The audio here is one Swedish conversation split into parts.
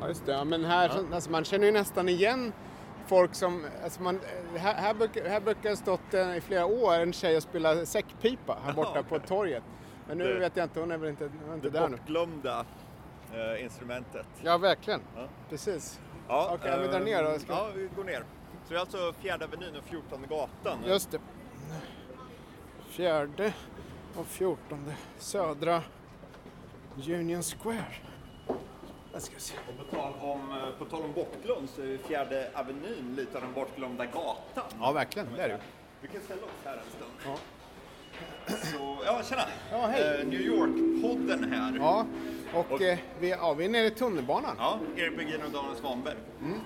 Ja, just det. Ja, men här, så- alltså, man känner ju nästan igen folk som... Alltså man, här, här, brukar, här brukar det stått eh, i flera år en tjej och spela säckpipa här borta på torget. Men nu Det- vet jag inte, hon är väl inte, hon är inte Det där nu. bortglömda eh, instrumentet. Ja, verkligen. Ja. Precis. Ja, Okej, ja, vi drar eh, ner då. Ska- Ja, vi går ner. Så det är alltså Fjärde Avenyn och 14 gatan. Just det. Fjärde och fjortonde Södra Union Square. Där ska se. Och på tal om, eh, på tal om bortglömd så är Fjärde Avenyn lite av den bortglömda gatan. Ja, verkligen. Det är det. Vi kan ställa oss här en stund. Ja. Så, ja, tjena! Ja, hej. Eh, New York-podden här. Ja, och, Och- eh, vi, ja, vi är nere i tunnelbanan. Ja, Erik Bergin och Daniel Svanberg. Mm.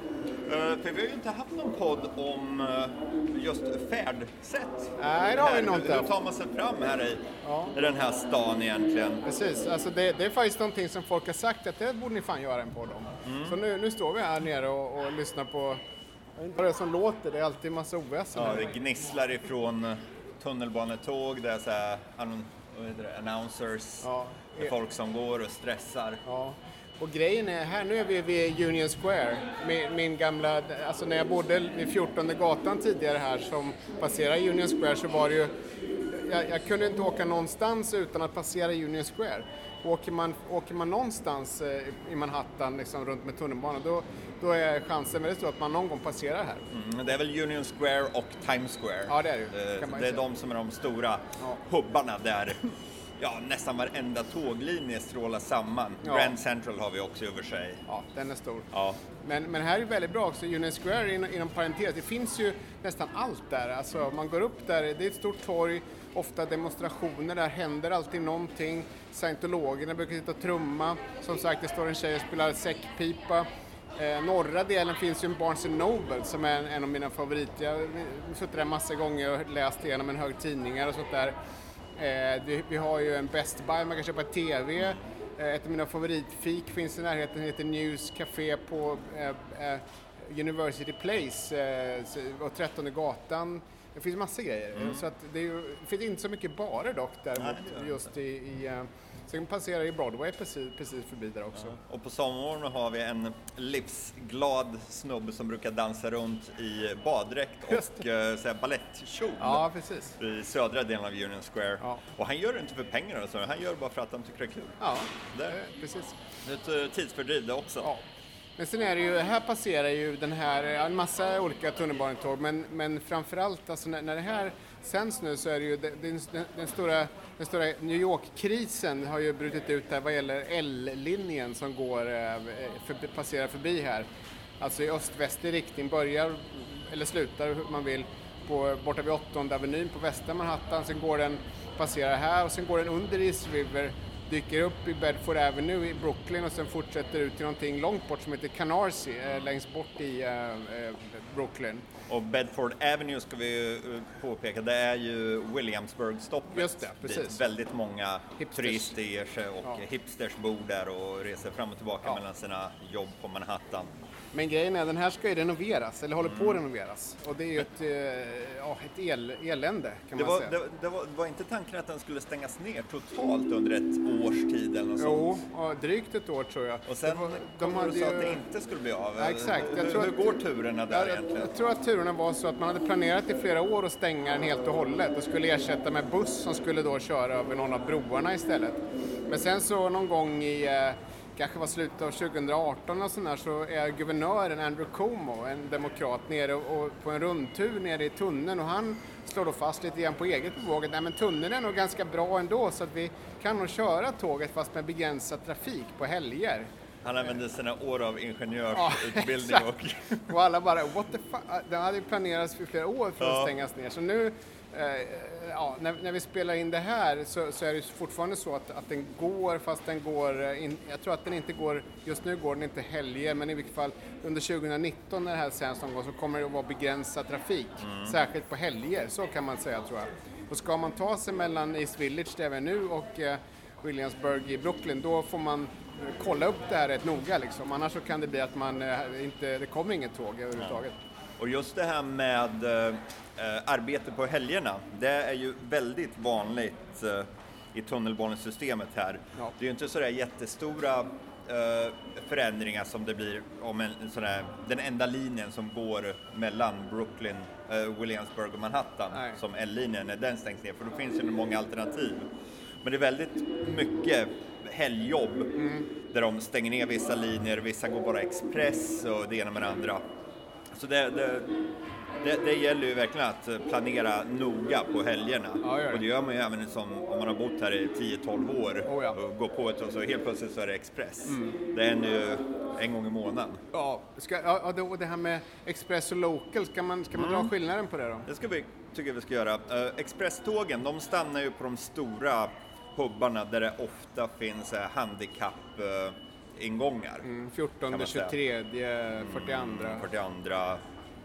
Eh, för vi har ju inte haft någon podd om eh, just färdsätt. Nej, det har vi nog inte Hur tar man sig fram här i, Ja. i den här stan egentligen? Precis, alltså det, det är faktiskt någonting som folk har sagt att det borde ni fan göra en podd om. Mm. Så nu, nu står vi här nere och, och lyssnar på, jag vet inte vad det är som låter, det är alltid massa oväsen. Ja, det gnisslar ifrån eh, tunnelbanetåg, det är så här, annon- vad heter det, announcers, Ja. Det är folk som går och stressar. Ja. Och grejen är, här nu är vi vid Union Square, min, min gamla, alltså när jag bodde vid 14 gatan tidigare här som passerade Union Square så var det ju, jag, jag kunde inte åka någonstans utan att passera Union Square. Åker man, åker man någonstans eh, i Manhattan liksom runt med tunnelbanan då, då är chansen väldigt stor att man någon gång passerar här. Mm, det är väl Union Square och Times Square. Ja, det är det ju, Eh, det är de som är de stora Ja. hubbarna där ja, nästan varenda tåglinje strålar samman. Ja. Grand Central har vi också i och för sig. Ja, den är stor. Ja. Men, men här är väldigt bra också, Union Square inom, inom parentes, det finns ju nästan allt där. Alltså man går upp där, det är ett stort torg, ofta demonstrationer, där händer alltid någonting. Scientologerna brukar sitta och trumma. Som sagt, det står en tjej och spelar säckpipa. Eh, norra delen finns ju en Barnes Noble som är en, en av mina favoriter. Jag har suttit där massa gånger och läst igenom en hög tidningar och sånt där. Eh, vi har ju en Best Buy, man kan köpa TV. Eh, Ett av mina favoritfik finns i närheten, heter News Café på eh, eh, University Place eh, och 13 gatan. Det finns massa grejer. Så att det, ju, det finns inte så mycket barer dock däremot Nej, just i, i Sen passerar ju Broadway precis, precis förbi där också. Och på sommaren har vi en livsglad snubbe som brukar dansa runt i baddräkt och så här balettkjol Ja, precis. i södra delen av Union Square. Ja. Och han gör det inte för pengar, alltså. han gör det bara för att han tycker det är kul. Ja, Det- eh, precis. Det är ett eh, tidsfördriv det också. Ja. Men sen är det ju, här passerar ju den här, ja, en massa olika tunnelbanetåg, men, men framförallt alltså när, när det här sänds nu så är det ju den, den, den stora, den stora New York-krisen har ju brutit ut här vad gäller L-linjen som går, eh, för, passerar förbi här. Alltså i öst-västlig riktning, börjar eller slutar hur man vill på, borta vid 8 Avenyn på västra Manhattan, sen går den, passerar här och sen går den under East River dyker upp i Bedford Avenue i Brooklyn och sen fortsätter ut till någonting långt bort som heter Canarsie, eh, längst bort i eh, eh Brooklyn. Och Bedford Avenue ska vi eh, påpeka, det är ju Williamsburg-stoppet. Just det, precis. Dit väldigt många Hipsters. turister ger sig och Ja. hipsters bor där och reser fram och tillbaka Ja. mellan sina jobb på Manhattan. Men grejen är den här ska ju renoveras, eller håller på Mm. att renoveras. Och det är ju ett, eh, ja, ett el, elände kan Det man var, säga. det, det var, var inte tanken att den skulle stängas ner totalt under ett års tid eller något Jo, sånt? drygt ett år tror jag. Och sen var- kom hade du och sa att det inte skulle bli av. Ja, exakt. Jag Hur, tror hur går turerna där Ja, jag, egentligen? jag tror att turerna var så att man hade planerat i flera år att stänga den helt och hållet och skulle ersätta med buss som skulle då köra över någon av broarna istället. Men sen så någon gång i, eh, kanske var slutet av 2018 och sådär, så är guvernören Andrew Cuomo, en demokrat, nere och, på en rundtur nere i tunneln och han slår då fast lite grann på eget bevåg att nej, men tunneln är nog ganska bra ändå så att vi kan nog köra tåget fast med begränsad trafik på helger. Han använde sina år av Ja, ingenjörsutbildning och... exakt. Och alla bara, what the fuck? Det hade ju planerats för flera år för Ja. att stängas ner. Så nu, eh, ja, när, när vi spelar in det här så, så är det fortfarande så att, att den går, fast den går, eh, in, jag tror att den inte går, just nu går den inte helger, men i vilket fall under 2019 när det här sänds någon gång så kommer det att vara begränsad trafik. Särskilt på helger, så kan man säga tror jag. Och ska man ta sig mellan East Village där vi är nu och eh, Williamsburg i Brooklyn, då får man kolla upp det här rätt noga liksom. Annars så kan det bli att man eh, inte, det kommer inget tåg överhuvudtaget. Och just det här med eh, arbete på helgerna, det är ju väldigt vanligt eh, i tunnelbanesystemet här. Ja. Det är ju inte sådär jättestora eh, förändringar som det blir om en, sån där, den enda linjen som går mellan Brooklyn, Williamsburg och Manhattan, Nej. som L-linjen, när den stängs ner, för då finns det ju många alternativ. Men det är väldigt mycket helgjobb Mm. där de stänger ner vissa linjer, vissa går bara express och det ena med det andra. Så det, det, det, det gäller ju verkligen att planera noga på helgerna. Ja, det. och det gör man ju även som om man har bott här i 10-12 år Oh, ja. Mm. och går på ett och så helt plötsligt så är det express. Det är ju en gång i månaden. Ja, ska, ja, ja, och det här med Express och Local, ska man, ska man dra skillnaden på det då? Det ska vi, tycker vi ska göra. Uh, expresstågen, de stannar ju på de stora hubbarna där det ofta finns uh, handikapp-ingångar. Mm, 14, Kan man säga. 23, 42 42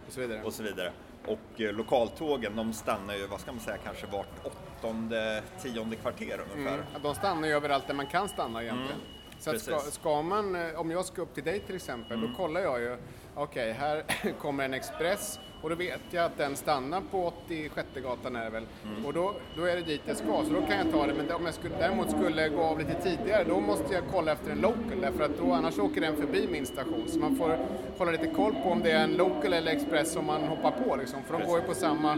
och så vidare. och så vidare. Och eh, lokaltågen, de stannar ju, vad ska man säga, kanske vart åttonde, tionde kvarter ungefär. Mm. De stannar ju överallt där man kan stanna egentligen. Så ska. Precis. ska man, eh, om jag ska upp till dig till exempel, Mm. då kollar jag ju, okej här kommer en Express och då vet jag att den stannar på 86 gatan är det väl. Mm. Och då, då är det dit jag ska, så då kan jag ta det. Men om jag skulle, däremot skulle gå av lite tidigare, då måste jag kolla efter en local, därför att då annars åker den förbi min station. Så man får hålla lite koll på om det är en local eller express som man hoppar på liksom, för de går ju på samma,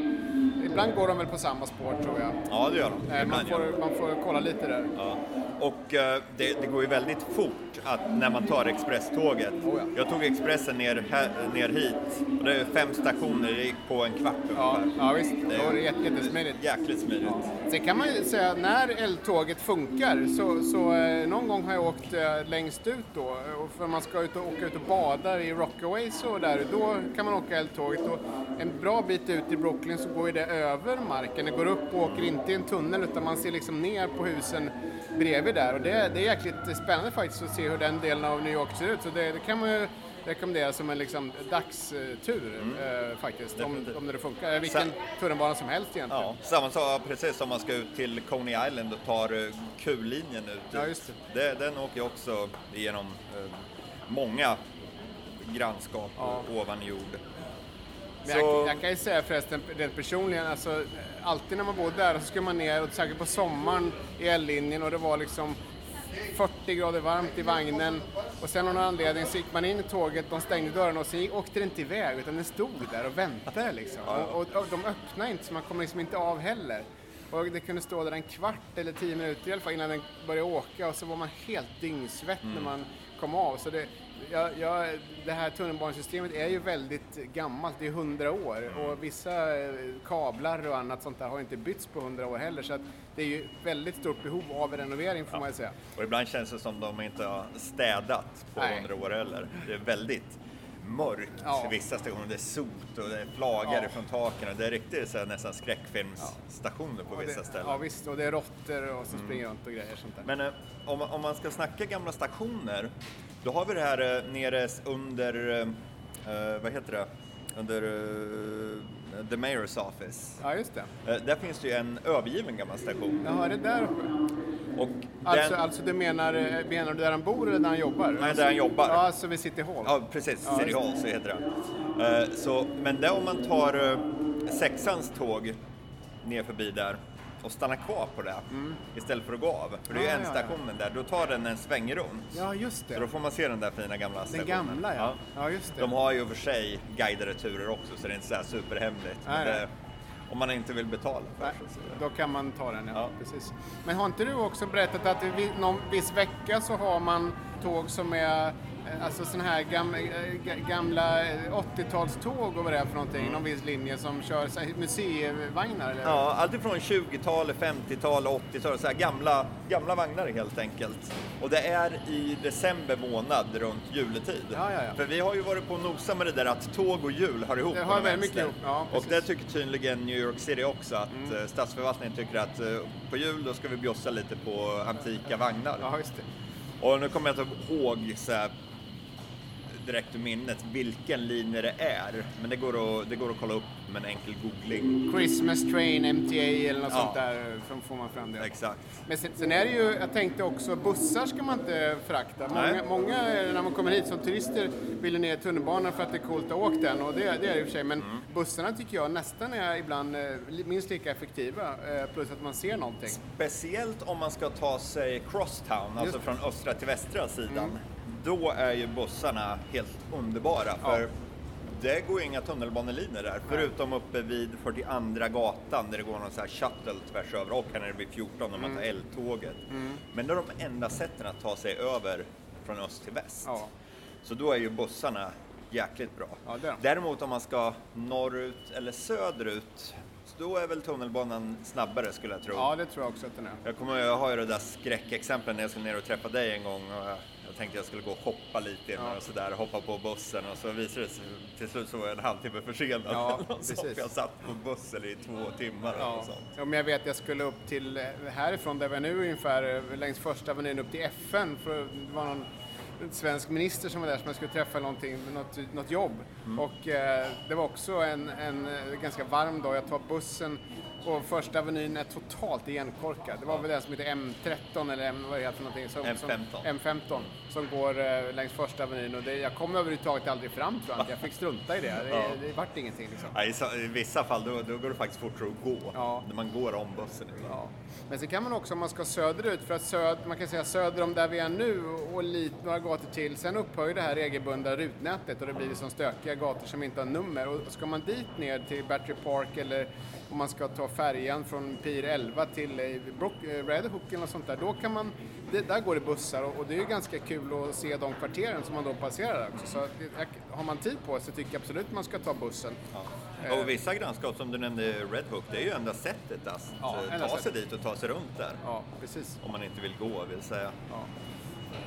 ibland går de väl på samma spår tror jag. Ja, det gör de. Eh, Man får, man får kolla lite där. Ja. Och eh, det, det går ju väldigt fort att när man tar expresståget. Oh ja. Jag tog Expressen ner, här, ner hit. Och det är fem stationer, det gick på en kvart Ja, ungefär. ja visst. Det är det jätte- jättesmidigt. Jäkligt smidigt. Sen kan man ju säga när eltåget funkar så, så eh, någon gång har jag åkt eh, längst ut då för man ska ut och åka ut och bada i Rockaways och där då kan man åka eltåget och en bra bit ut i Brooklyn så går det över marken. Det går upp och åker inte i en tunnel utan man ser liksom ner på husen bredvid där och det, det är jäkligt spännande faktiskt att se hur den delen av New York ser ut så det, det kan man ju rekommendera som en liksom dagstur eh, faktiskt om, om det funkar. Eh, Vilken tunnelbana som helst egentligen. Ja, samma sak precis som man ska ut till Coney Island och tar Q-linjen ut. Ja, just det. Den åker också igenom eh, många grannskap Ja. ovan jord. Men jag, jag kan ju säga förresten rent personligen, alltså, alltid när man bor där så ska man ner, och säkert på sommaren i L-linjen och det var liksom 40 grader varmt i vagnen och sen av någon anledning så gick man in i tåget, de stängde dörrarna och sen åkte det inte iväg utan den stod där och väntade liksom. Och, och, och de öppnade inte så man kom liksom inte av heller. Och det kunde stå där en kvart eller tio minuter i alla fall innan den började åka och så var man helt dyngsvett när man kom av. Så det, ja, ja, det här tunnelbanesystemet är ju väldigt gammalt, det är 100 år. Och vissa eh, kablar och annat sånt där har inte bytts på 100 år heller. Så att det är ju väldigt stort behov av renovering får man ju säga. Och ibland känns det som de inte har städat på hundra år heller. Det är väldigt mörkt Ja. vissa stationer. Det är sot och det är flagor Ja. från taken. Det är riktigt så här, nästan skräckfilmsstationer på Och vissa det, ställen. Ja visst, och det är råttor och som springer runt och grejer sånt där. Men eh, om, man- om man ska snacka gamla stationer, då har vi det här eh, nere under, eh, eh, vad heter det, under eh, the mayor's office. Ja just det. Eh, där finns det ju en övergiven gammal station. Jaha, är det där uppe? Och Alltså, den, alltså du menar, eh, menar du där han bor eller där han jobbar? Nej, där han jobbar. Ja, alltså vid City Hall? Ja, precis. Ja, City Hall så heter det. Eh, så, men det om man tar eh, sexans tåg ner förbi där och stannar kvar på det istället för att gå av. För det är ju Mm. Ja, en ja, ja. stationen där, då tar den en sväng runt. Ja, just Så då det. får man se den där fina gamla Den stationen. gamla ja. Ja, just det. De har ju för sig guidade turer också så det är inte så här superhemligt. Nej. det, om man inte vill betala för Nej, sig. då kan man ta den, ja. Ja. Precis. Men har inte du också berättat att i någon viss vecka så har man tåg som är Alltså sådana här gamla, gamla eh, 80-talståg och vad det är för någonting, någon viss linje som kör museivagnar eller? Mm. Ja, alltifrån 20-tal, 50-tal, 80-tal, så här gamla, gamla vagnar helt enkelt. Och det är i december månad runt juletid. Ja, ja, ja. För vi har ju varit på och nosat med det där att tåg och jul hör ihop Det har väldigt mycket ihop, ja, och det tycker tydligen New York City också, att mm. statsförvaltningen tycker att eh, på jul då ska vi bjussa lite på antika vagnar. Ja, just det. Och nu kommer jag inte ihåg så här, direkt ur minnet vilken linje det är, men det går att, det går att kolla upp med en enkel googling. Christmas Train, MTA eller något Ja. sånt där får man fram det. Exakt. Men sen, sen är det ju, jag tänkte också, bussar ska man inte förakta. Många, många när man kommer hit som turister vill ju ner i tunnelbanan för att det är coolt att åka den och det, det är det i och för sig. Men Mm. bussarna tycker jag nästan är ibland eh, minst lika effektiva. eh, Plus att man ser någonting. Speciellt om man ska ta sig crosstown, alltså Just från östra till västra sidan. Då är ju bussarna helt underbara. För det går inga tunnelbanelinjer där, förutom uppe vid 42 gatan där det går någon sån här shuttle tvärs över och här nere vid 14 när man tar L-tåget. Men det är de enda sätten att ta sig över från öst till väst. Ja. Så då är ju bussarna jäkligt bra. Ja, det. Däremot om man ska norrut eller söderut, så då är väl tunnelbanan snabbare skulle jag tro. ja, det tror jag också att den är. Jag kommer jag har ju det där skräckexemplet när jag skulle ner och träffa dig en gång och jag, jag tänkte jag skulle gå och hoppa lite innan Ja. och sådär, hoppa på bussen och så visade det sig till slut så var jag en halvtimme försenad. Ja, eller precis. för jag satt på bussen i två timmar eller Ja. något sånt. ja, men jag vet jag skulle upp till, eh, härifrån där vi är nu ungefär, eh, längs första avenyn upp till FN. För det var någon svensk minister som var där som jag skulle träffa någonting, något, något jobb. Och eh, det var också en, en eh, ganska varm dag. Jag tar bussen och första avenyn är totalt igenkorkad. Det var väl den som heter M13 eller M, vad heter någonting? Som, M15. Som, M15 som går eh, längs första avenyn och det, jag kom överhuvudtaget aldrig fram tror jag. Jag fick strunta i det. Det, Ja. det vart ingenting liksom. Ja, i, så- I vissa fall då, då går det faktiskt fortare att gå, Ja. när man går om bussen. Ja. Men sen kan man också om man ska söderut, för att söd, man kan säga söder om där vi är nu och lite, några gator till, sen upphör ju det här regelbundna rutnätet och det blir som stökiga gator som inte har nummer. Och ska man dit ner till Battery Park eller om man ska ta färjan från Pier 11 till eh, Redhook eh, eller något sånt där, då kan man, det, där går det bussar och, och det är ju ganska kul att se de kvarteren som man då passerar också. Så att, det- har man tid på sig tycker jag absolut man ska ta bussen. Ja. Och vissa grannskap som du nämnde, Red Hook, det är ju enda sättet att Ja, eh, ta sig dit och ta sig runt där. Ja, precis. Om man inte vill gå vill säga. Ja.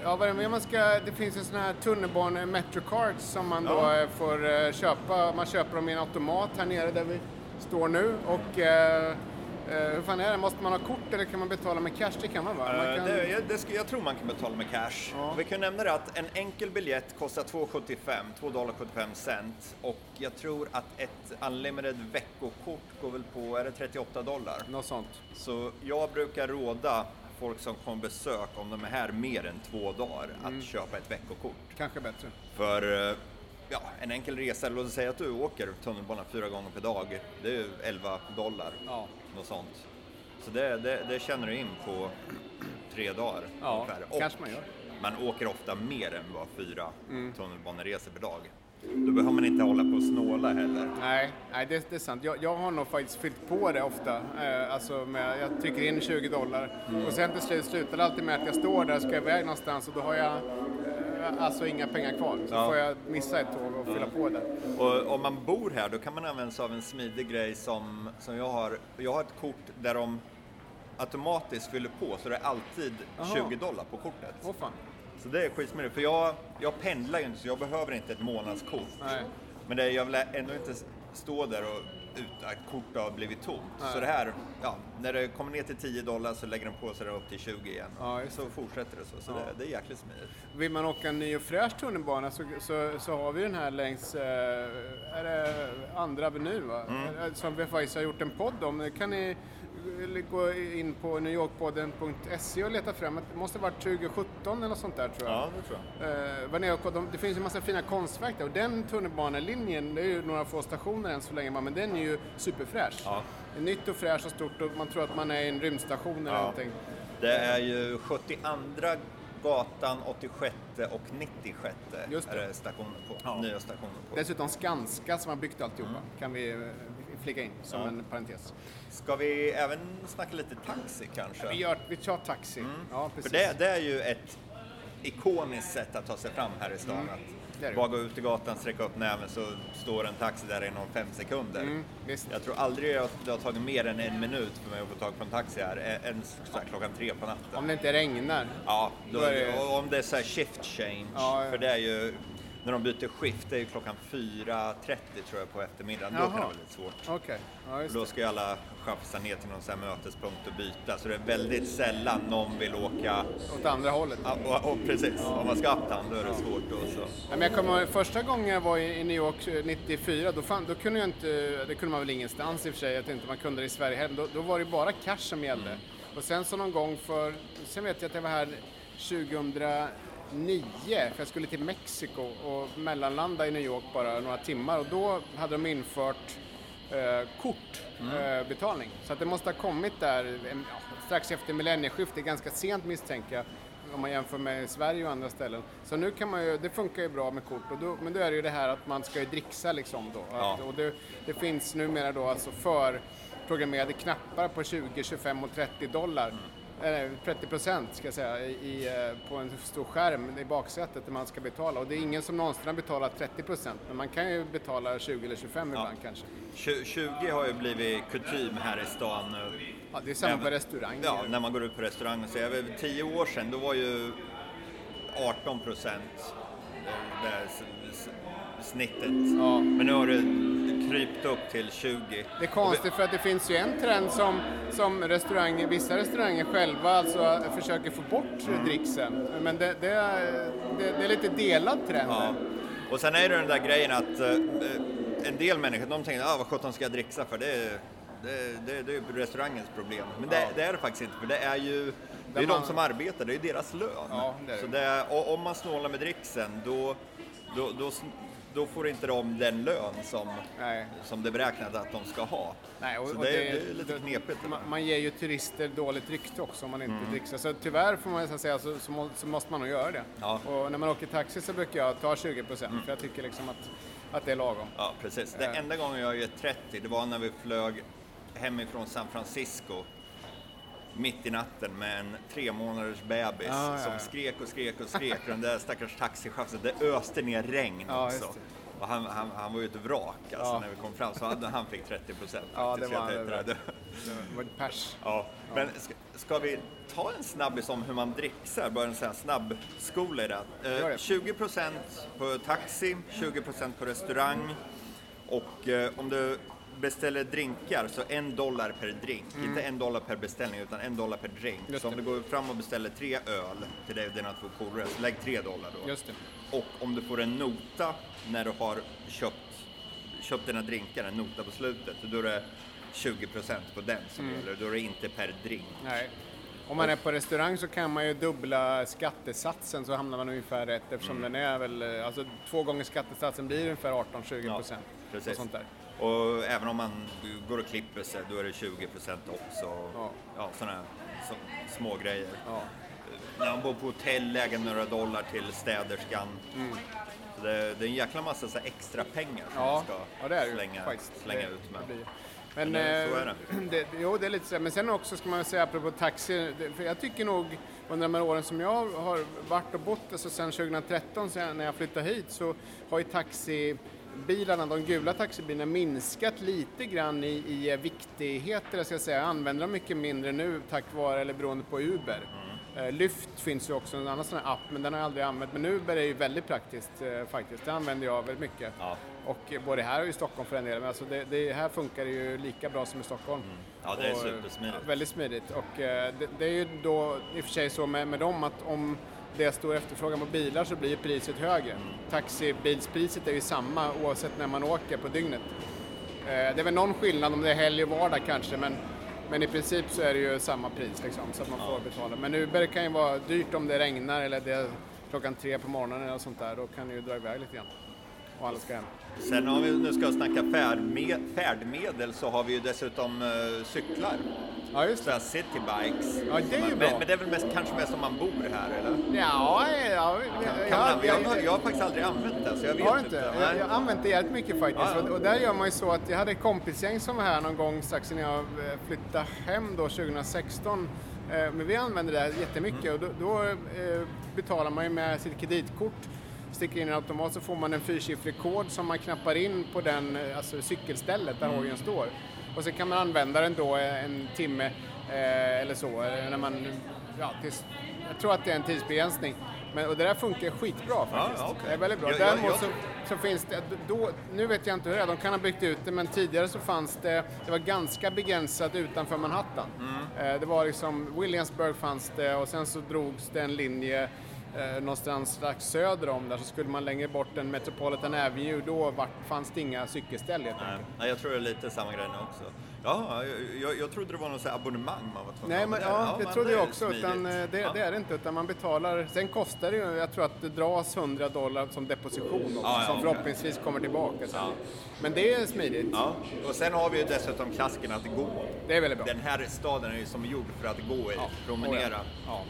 Ja, vad det man ska, det finns ju sådana här tunnelbane Metrocards som man då Ja. eh, får eh, köpa. Man köper dem i en automat här nere där vi står nu. Och eh, eh, hur fan är det? Måste man ha kort eller kan man betala med cash? Det kan man va? Man Eh, kan, Det, jag, det ska, jag tror man kan betala med cash. Ja. Vi kan nämna det att en enkel biljett kostar 2,75, 2 dollar 75 cent. Och jag tror att ett unlimited veckokort går väl på, är det 38 dollar? Något sånt. Så jag brukar råda folk som kommer besök, om de är här mer än två dagar, Mm. att köpa ett veckokort. Kanske bättre. För eh, ja, en enkel resa, låt oss säga att du åker tunnelbana fyra gånger per dag, det är ju 11 dollar. Ja. Något sånt. Så det, det, det känner du in på tre dagar Ja, ungefär. Och kanske man gör. man åker ofta mer än vad fyra Mm. tunnelbaneresor per dag. Då behöver man inte hålla på och snåla heller. Nej, nej det, det är sant. Jag, jag har nog faktiskt fyllt på det ofta. Eh, alltså med, jag trycker in 20 dollar och sen till slut slutar det alltid med att jag står där och ska iväg någonstans och då har jag alltså inga pengar kvar. Så Ja. får jag missa ett tåg och fylla på där. Och om man bor här då kan man använda sig av en smidig grej som, som jag har. Jag har ett kort där de automatiskt fyller på så det är alltid Jaha. 20 dollar på kortet. Åh fan. Så det är skitsmidigt för jag, jag pendlar ju inte så jag behöver inte ett månadskort. Nej. Men det, jag vill ändå inte stå där och ut, att kortet har blivit tomt. Nej. Så det här, ja, när det kommer ner till 10 dollar så lägger de på sig det upp till 20 igen. Ja, så fortsätter det så. Så Ja. det, det är jäkligt smidigt. Vill man åka en ny och fräsch tunnelbana så, så, så har vi den här längs, eh, är det andra avenyn va? Eh, Som vi faktiskt har gjort en podd om. Det kan ni gå in på newyorkpodden.se och leta fram. Det måste ha varit 2017 eller något sånt där tror jag. Ja, det tror jag. Eh, var nere och kollade. det finns ju en massa fina konstverk där och den tunnelbanelinjen, det är ju några få stationer än så länge men den är ju superfräsch. Ja. Nytt och fräscht och stort och man tror att man är i en rymdstation eller Ja. någonting. Det är ju 72 gatan, 86 och 96 Just det. är det stationer på. Ja. Nya stationer på. Dessutom Skanska som har byggt alltihopa, kan vi eh, flika in som Mm. Ja. en parentes. Ska vi även snacka lite taxi kanske? Vi, gör, vi tar taxi. Ja, För precis. det, det är ju ett ikoniskt sätt att ta sig fram här i stan. Mm. Att bara gå ut i gatan, sträcka upp näven så står en taxi där inom fem sekunder. Mm. Jag tror aldrig att det har tagit mer än en minut för mig att få tag på en taxi här, än så här klockan tre på natten. Om det inte regnar. Ja, då, Då det- om det är så shift change, Ja, ja. för det är ju när de byter skift, det är ju klockan 4.30 tror jag på eftermiddagen, då kan det Jaha. vara lite svårt. Okej, ja Då ska ju alla chaufförer ner till någon sån här mötespunkt och byta, så det är väldigt sällan någon vill åka Åt andra hållet. Ja, och, och precis, om man ska uptown då är det svårt då. Så. Ja, men jag kommer första gången jag var i New York eh, 94, då, fan, då kunde jag inte, det kunde man väl ingenstans i och för sig, jag tänkte man kunde det i Sverige heller, då, då var det bara cash som gällde. Och sen så någon gång för, sen vet jag att jag var här 2009, för jag skulle till Mexiko och mellanlanda i New York bara några timmar och då hade de infört eh, kortbetalning. så att det måste ha kommit där ja, strax efter millennieskiftet, ganska sent misstänker jag om man jämför med Sverige och andra ställen. Så nu kan man ju, det funkar ju bra med kort, och då, men då är det ju det här att man ska ju dricksa liksom då. Ja. Att, och det, det finns numera då alltså för programmerade knappar på 20, 25 och 30 dollar. Eh, 30 procent ska jag säga, i, eh, på en stor skärm i baksätet där man ska betala. Och det är ingen som någonsin har betalat 30 procent, men man kan ju betala 20 eller 25 ibland kanske. Tju- 20 har ju blivit kutym här i stan nu. Ja, det är samma på Även- restaurang. Ja, när man går ut på restaurang ser. För tio år sedan, då var ju 18 procent snittet. Ja. Men nu har det krypt upp till 20. Det är konstigt för att det finns ju en trend som, som restauranger, vissa restauranger själva alltså försöker få bort dricksen. Men det, det, är, det, det är lite delad trend. Ja. Och sen är det den där grejen att eh, en del människor de tänker ah, vad sjutton ska jag dricksa för? Det är, det, det, det är restaurangens problem. Men det, Ja. det är det faktiskt inte för det är ju det är man- de som arbetar, det är deras lön. Ja, är. Så är, och om man snålar med dricksen då, då, då, då får inte de den lön som, Nej. som det är beräknat att de ska ha. Nej, och, så och det, det, är lite knepigt. Man, man ger ju turister dåligt rykte också om man inte dricksar. Så tyvärr får man säga så, så, må, så måste man nog göra det. Ja. Och när man åker taxi så brukar jag ta 20 procent för jag tycker liksom att, att det är lagom. Ja, precis. Den Eh. enda gången jag gett 30, det var när vi flög hemifrån San Francisco mitt i natten med en tre månaders bebis Ja, ja, som ja. skrek och skrek och skrek. den där stackars taxichauffören, det öste ner regn Ja, också. det. Och han, han, han var ju ett vrak alltså, Ja. när vi kom fram, så han, han fick 30 procent. Ja, det var han väl. det. Det var pers. Ja, men ska, ska vi ta en snabbis om hur man dricksar? Bara en sån här snabbskola i det. Eh, det. 20% på taxi, 20% på restaurang och eh, om du beställer drinkar så en dollar per drink. Inte en dollar per beställning utan en dollar per drink. Mm. Just så om det. du går fram och beställer tre öl till dig och dina två polare, så lägg tre dollar då. Just det. Och om du får en nota när du har köpt, köpt dina drinkar, en nota på slutet, då är det 20% på den som Mm. gäller. Då är det inte per drink. Nej. Om man är på restaurang så kan man ju dubbla skattesatsen så hamnar man ungefär rätt eftersom Mm. den är väl, eh, alltså två gånger skattesatsen blir ungefär 18-20 procent. Ja, precis. och sånt där. Och även om man går och klipper sig, då är det 20% också. Ja. Ja, sådana så, små grejer. Ja. När man bor på hotell, lägger några dollar till städerskan. Så det, det är en jäkla massa så extra pengar som Mm. Ja, man ska ja det är det slänga, faktiskt. slänga det, ut med. Men, Men det- så eh, är det. det. Jo, det är lite så. Men sen också ska man säga apropå taxi, för jag tycker nog under de här åren som jag har varit och bott, alltså sen 2013 sen när jag flyttade hit, så har ju taxibilarna, de gula taxibilarna, minskat lite grann i, i viktigheter, jag ska säga. Jag använder dem mycket mindre nu tack vare, eller beroende på Uber. Eh, Lyft finns ju också, en annan sån här app, men den har jag aldrig använt. Men Uber är ju väldigt praktiskt eh, faktiskt, det använder jag väldigt mycket. Ja. Och både här och i Stockholm för en del, men alltså det, det, här funkar det ju lika bra som i Stockholm. Ja, det är Och, eh, supersmidigt. ja, Väldigt smidigt. Och det, det är ju då i och för sig så med, med dem att om det är stor efterfrågan på bilar så blir priset högre. Taxibilspriset är ju samma oavsett när man åker på dygnet. Eh, det är väl någon skillnad om det är helg och vardag kanske, men, men i princip så är det ju samma pris liksom, så att man får betala. Men Uber kan ju vara dyrt om det regnar eller det är klockan tre på morgonen eller sånt där. Då kan det ju dra iväg lite grann. Och alla ska hem. Sen om vi nu ska snacka färdme- färdmedel så har vi ju dessutom eh, cyklar. Ja, just det. citybikes. Ja, det är ju men, bra. men det är väl mest, kanske mest om man bor här eller? Ja, ja, Kan man, jag, jag, jag har faktiskt aldrig använt det så jag vet Har inte. inte? Jag, jag har använt det jävligt mycket faktiskt. Ja, ja. Och, där gör man ju så att jag hade ett kompisgäng som var här någon gång strax innan jag eh, flyttade hem då 2016. Eh, Men vi använde det här jättemycket Mm. och då, då eh, betalar man ju med sitt kreditkort sticker in en automat så får man en fyrsiffrig kod som man knappar in på den, alltså cykelstället där Mm. hojen står. Och så kan man använda den då en timme eh, eller så, när man, ja, tills jag tror att det är en tidsbegränsning. Men, och det där funkar skitbra faktiskt. Ja, okej. Det är väldigt bra. Jag- Däremot så, så finns det, då, nu vet jag inte hur det är, de kan ha byggt ut det, men tidigare så fanns det, det var ganska begränsat utanför Manhattan. Mm. Eh, det var liksom, Williamsburg fanns det och sen så drogs det en linje eh, någonstans strax söder om där så skulle man längre bort en Metropolitan Avenue, då vart, fanns det inga cykelställ helt Nej. Nej, jag tror det är lite samma grej nu också. Ja, jag, jag, trodde det var något abonnemang man var tvungen Nej, men, där. ja, det men trodde jag också, smidigt. utan eh, det, Ja. det är det inte, utan man betalar, sen kostar det ju, jag tror att det dras 100 dollar som deposition också, Ja, ja, som okej. förhoppningsvis kommer tillbaka. Ja. Men det är smidigt, Ja, och sen har vi ju dessutom klassiken att gå. det är väldigt bra. Den här staden är ju som gjord för att gå i, Ja. promenera. Ja.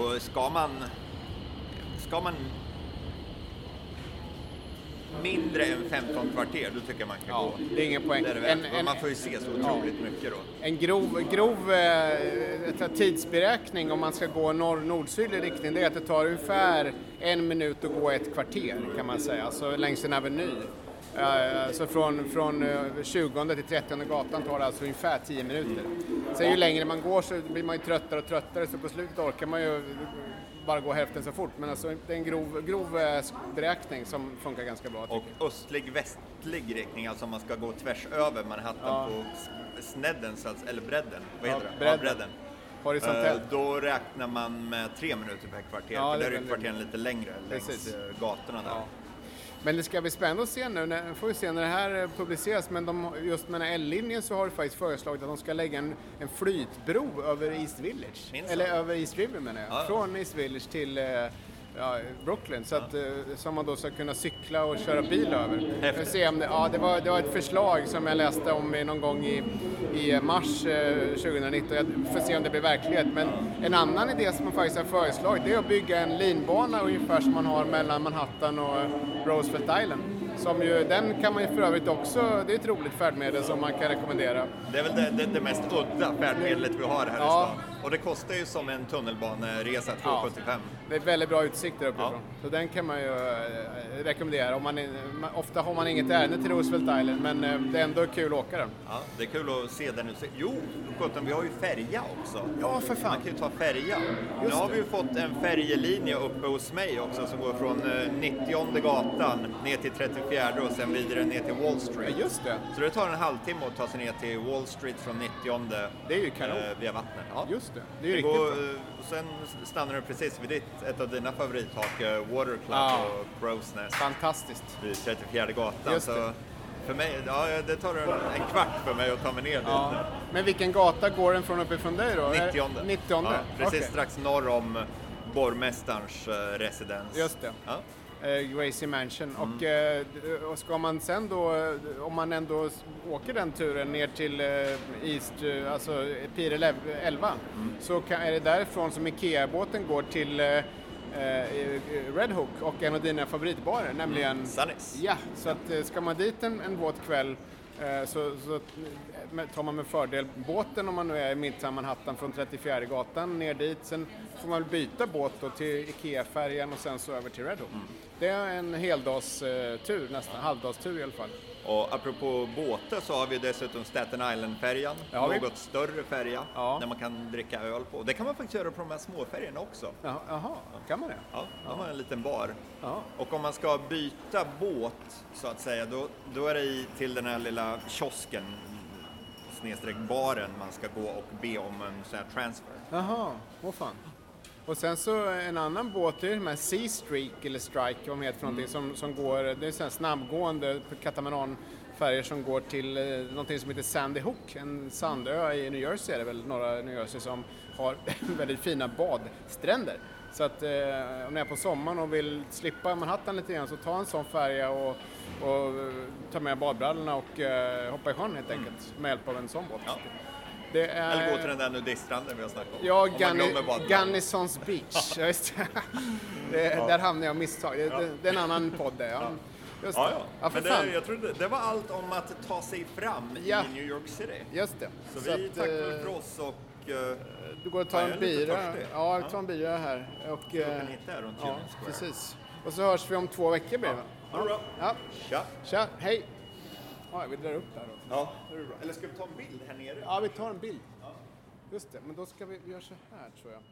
Och ska man, ska man mindre än 15 kvarter, då tycker jag man kan Ja, gå. det är ingen poäng. Det är det. En- en- man får ju se så otroligt mycket då. En grov, grov eh, tidsberäkning om man ska gå norr nordsydlig riktning det är att det tar ungefär en minut att gå ett kvarter kan man säga, alltså längs en aveny. Eh, Så från, från eh, 20 till 30 gatan tar det alltså ungefär 10 minuter. Sen ju längre man går så blir man ju tröttare och tröttare så på slutet orkar man ju bara gå hälften så fort. Men alltså det är en grov, grov eh, beräkning som funkar ganska bra. Och östlig-västlig riktning, alltså om man ska gå tvärs över Manhattan Ja. på snedden, eller bredden. Vad Ja, heter det? bredden. Ja, bredden. Horisontellt. Eh, Då räknar man med tre minuter per kvarter, Ja, för det där är ju kvarteren lite längre längs Precis. eh, gatorna där. Ja. Men det ska bli spännande att se nu, när, får vi se när det här eh, publiceras, men de, just med den här L-linjen så har det faktiskt föreslagit att de ska lägga en, en flytbro över East Village. Minns Eller över East River menar jag. Ja, ja. Från East Village till eh, ja, Brooklyn, så att, eh, som man då ska kunna cykla och köra bil över. Häftigt. se om det, ja, det, var, det var ett förslag som jag läste om i någon gång i, i mars eh, 2019. Jag får se om det blir verklighet. Men en annan idé som man faktiskt har föreslagit det är att bygga en linbana ungefär som man har mellan Manhattan och Roosevelt Island. Som ju, den kan man ju för övrigt också, det är ett roligt färdmedel som man kan rekommendera. Det är väl det, det, det mest udda färdmedlet vi har här i Ja. stan. Och det kostar ju som en tunnelbaneresa, Ja. 2,75. Det är väldigt bra utsikt där uppifrån. Ja. Så den kan man ju eh, rekommendera. Om man, ofta har man inget ärende till Roosevelt Island men eh, det är ändå kul att åka den. Ja, det är kul att se den utsikt. Jo, sjutton, vi har ju färja också. Ja, för fan. Man kan ju ta färja. Nu Just har det. vi ju fått en färjelinje uppe hos mig också som går från eh, 90 gatan ner till 34 och sen vidare ner till Wall Ja, Street. just det. Så det tar en halvtimme att ta sig ner till Wall Street från 90 Det är ju kanon. eh, via vattnet. Ja. Just det. Det är ju Det riktigt går, bra. eh, och sen stannar du precis vid ditt, ett av dina favorithak, Water Club Ja. och Crow's Nest Fantastiskt. vid 34 gatan. Just det. Så för mig, ja, det tar en, en kvart för mig att ta mig ner dit. Ja. Men vilken gata går den från uppifrån dig då? 90. 90. Ja, precis Okej. strax norr om borgmästarens eh, residens. Just det. Ja. Eh, Gracie Mansion. Mm. Och, eh, och ska man sen då, eh, om man ändå åker den turen ner till East, alltså Pier 11, Mm. så kan, är det därifrån som IKEA-båten går till eh, Red Hook och en av dina favoritbarer, nämligen Sunnis. Ja, så att ska man dit en, en våt kväll så, så tar man med fördel båten om man nu är i Midtown Manhattan från 34 gatan ner dit. Sen får man byta båt då till IKEA-färjan och sen så över till Red Hook. Mm. Det är en heldagstur nästan, halvdagstur i alla fall. Och apropå båtar så har vi dessutom Staten Island-färjan, vi. något större färja Ja. där man kan dricka öl på. Det kan man faktiskt göra på de här småfärjorna också. Jaha, Jaha, kan man det? Ja, de har en liten bar. Ja. Och om man ska byta båt så att säga, då, då är det i, till den här lilla kiosken snedstreck baren man ska gå och be om en sån här transfer. Jaha, åh fan. Och sen så en annan båt, det är de här Sea Streak eller Strike, vad de heter för någonting, som, som går, det är så här snabbgående katamaranfärjor som går till eh, någonting som heter Sandy Hook, en sandö i New Jersey är det väl, norra New Jersey, som har väldigt fina badstränder. Så att eh, om ni är på sommaren och vill slippa Manhattan lite grann så ta en sån färja och, och eh, ta med badbrallorna och eh, hoppa i sjön helt enkelt med hjälp av en sån båt. Ja. Det är, Eller gå till den där nudiststranden vi har snackat om. Ja, Om. Gunnysons Beach. Ja, just det. det, Där hamnade jag av misstag. Det, det, det är en annan podd det. Ja. Just. Ja, ja. ja Men det, jag tror det, var allt om att ta sig fram Ja. i New York City. Just det. Så, Så vi att, tackar eh, för oss och eh, Du går och tar Ja, jag en bira. Ja, Ja. ta en bira här. Och, att eh, runt ja, precis. Och så hörs vi om två veckor blir det bra. Ja. Tja. Tja, hej! Ja, vi drar upp där då. Ja. Eller ska vi ta en bild här nere? Ja, vi tar en bild. Just det, men då ska vi, vi göra så här tror jag.